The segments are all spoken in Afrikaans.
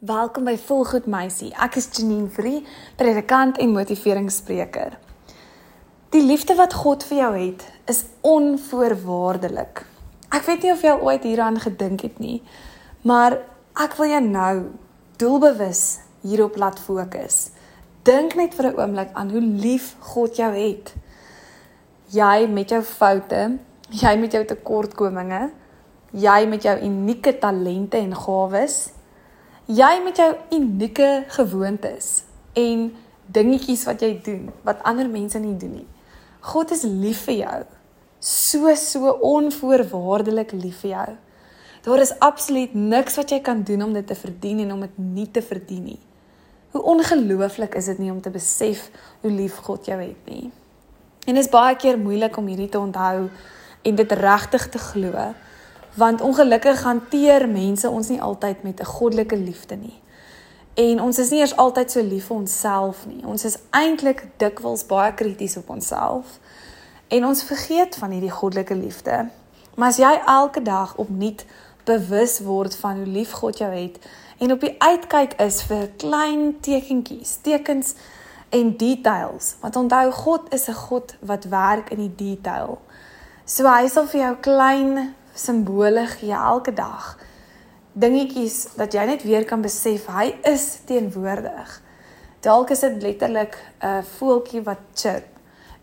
Welkom by Volgoed Meisie. Ek is Janine Vrie, predikant en motiveringsspreker. Die liefde wat God vir jou het, is onvoorwaardelik. Ek weet nie of jy al ooit hieraan gedink het nie, maar ek wil jou nou doelbewus hierop laat fokus. Dink net vir 'n oomblik aan hoe lief God jou het. Jy met jou foute, jy met jou tekortkominge, jy met jou unieke talente en gawes, jy met jou unieke gewoontes en dingetjies wat jy doen wat ander mense nie doen nie. God is lief vir jou. So so onvoorwaardelik lief vir jou. Daar is absoluut niks wat jy kan doen om dit te verdien en om dit nie te verdien nie. Hoe ongelooflik is dit nie om te besef hoe lief God jou het nie. En dit is baie keer moeilik om hierdie te onthou en dit regtig te glo want ongelukkig hanteer mense ons nie altyd met 'n goddelike liefde nie. En ons is nie eers altyd so lief vir onsself nie. Ons is eintlik dikwels baie krities op onsself. En ons vergeet van hierdie goddelike liefde. Maar as jy elke dag opnuut bewus word van hoe lief God jou het en op die uitkyk is vir klein tekentjies, tekens en details. Want onthou God is 'n God wat werk in die detail. So hy sal vir jou klein simbole gee elke dag. Dingetjies dat jy net weer kan besef hy is teenwoordig. Dalk is dit letterlik 'n voeltjie wat chirp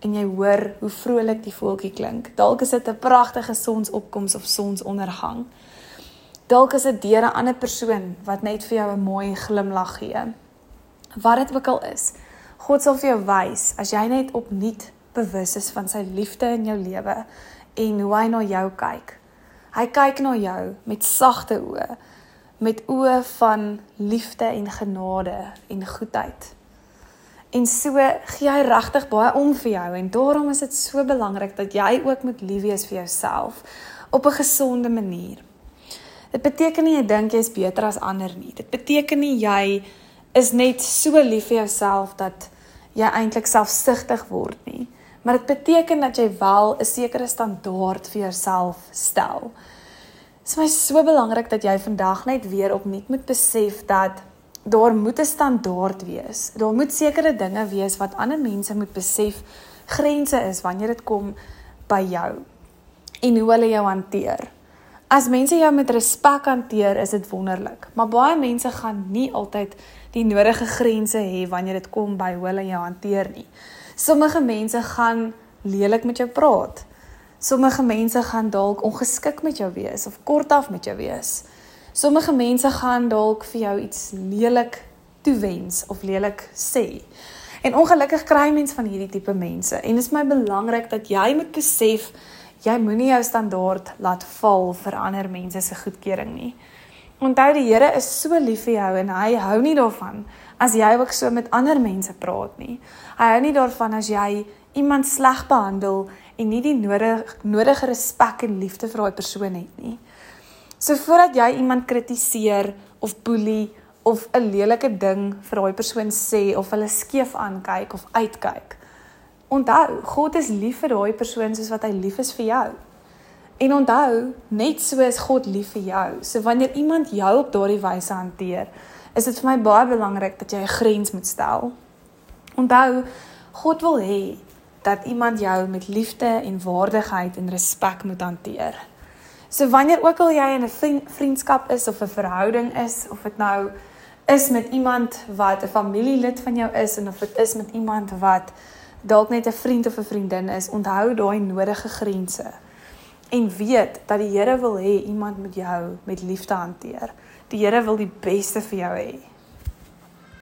en jy hoor hoe vrolik die voeltjie klink. Dalk is dit 'n pragtige sonsopkoms of sonsondergang. Dalk is dit deur 'n ander persoon wat net vir jou 'n mooi glimlag gee. Wat dit ook al is, God sal vir jou wys as jy net opnuut bewus is van sy liefde in jou lewe en hoe hy na jou kyk. Hy kyk na jou met sagte oë, met oë van liefde en genade en goedheid. En so gee hy regtig baie om vir jou en daarom is dit so belangrik dat jy ook moet lief wees vir jouself op 'n gesonde manier. Dit beteken nie jy dink jy's beter as ander nie. Dit beteken nie jy is net so lief vir jouself dat jy eintlik selfsugtig word nie maar dit beteken dat jy wel 'n sekere standaard vir jouself stel. Dit is my so belangrik dat jy vandag net weer opnuut moet besef dat daar moet 'n standaard wees. Daar moet sekere dinge wees wat ander mense moet besef grense is wanneer dit kom by jou en hoe hulle jou hanteer. As mense jou met respek hanteer, is dit wonderlik, maar baie mense gaan nie altyd die nodige grense hê wanneer dit kom by hoe hulle jou hanteer nie. Sommige mense gaan lelik met jou praat. Sommige mense gaan dalk ongeskik met jou wees of kortaf met jou wees. Sommige mense gaan dalk vir jou iets lelik toewens of lelik sê. En ongelukkig kry mens van hierdie tipe mense en dit is my belangrik dat jy moet besef jy moenie jou standaard laat val vir ander mense se goedkeuring nie. Onthou die Here is so lief vir jou en hy hou nie daarvan as jy ook so met ander mense praat nie. Hy hou nie daarvan as jy iemand sleg behandel en nie die nodige nodige respek en liefde vir daai persoon het nie. So voordat jy iemand kritiseer of boelie of 'n lelike ding vir daai persoon sê of hulle skeef aankyk of uitkyk. Onthou, God is lief vir daai persoon soos wat hy lief is vir jou. En onthou, net so is God lief vir jou. So wanneer iemand jou op daardie wyse hanteer, is dit vir my baie belangrik dat jy 'n grens moet stel. Onthou, God wil hê dat iemand jou met liefde en waardigheid en respek moet hanteer. So wanneer ook al jy in 'n vriendskap is of 'n verhouding is of dit nou is met iemand wat 'n familielid van jou is en of dit is met iemand wat dalk net 'n vriend of 'n vriendin is, onthou daai nodige grense en weet dat die Here wil hê iemand moet jou met liefde hanteer. Die Here wil die beste vir jou hê.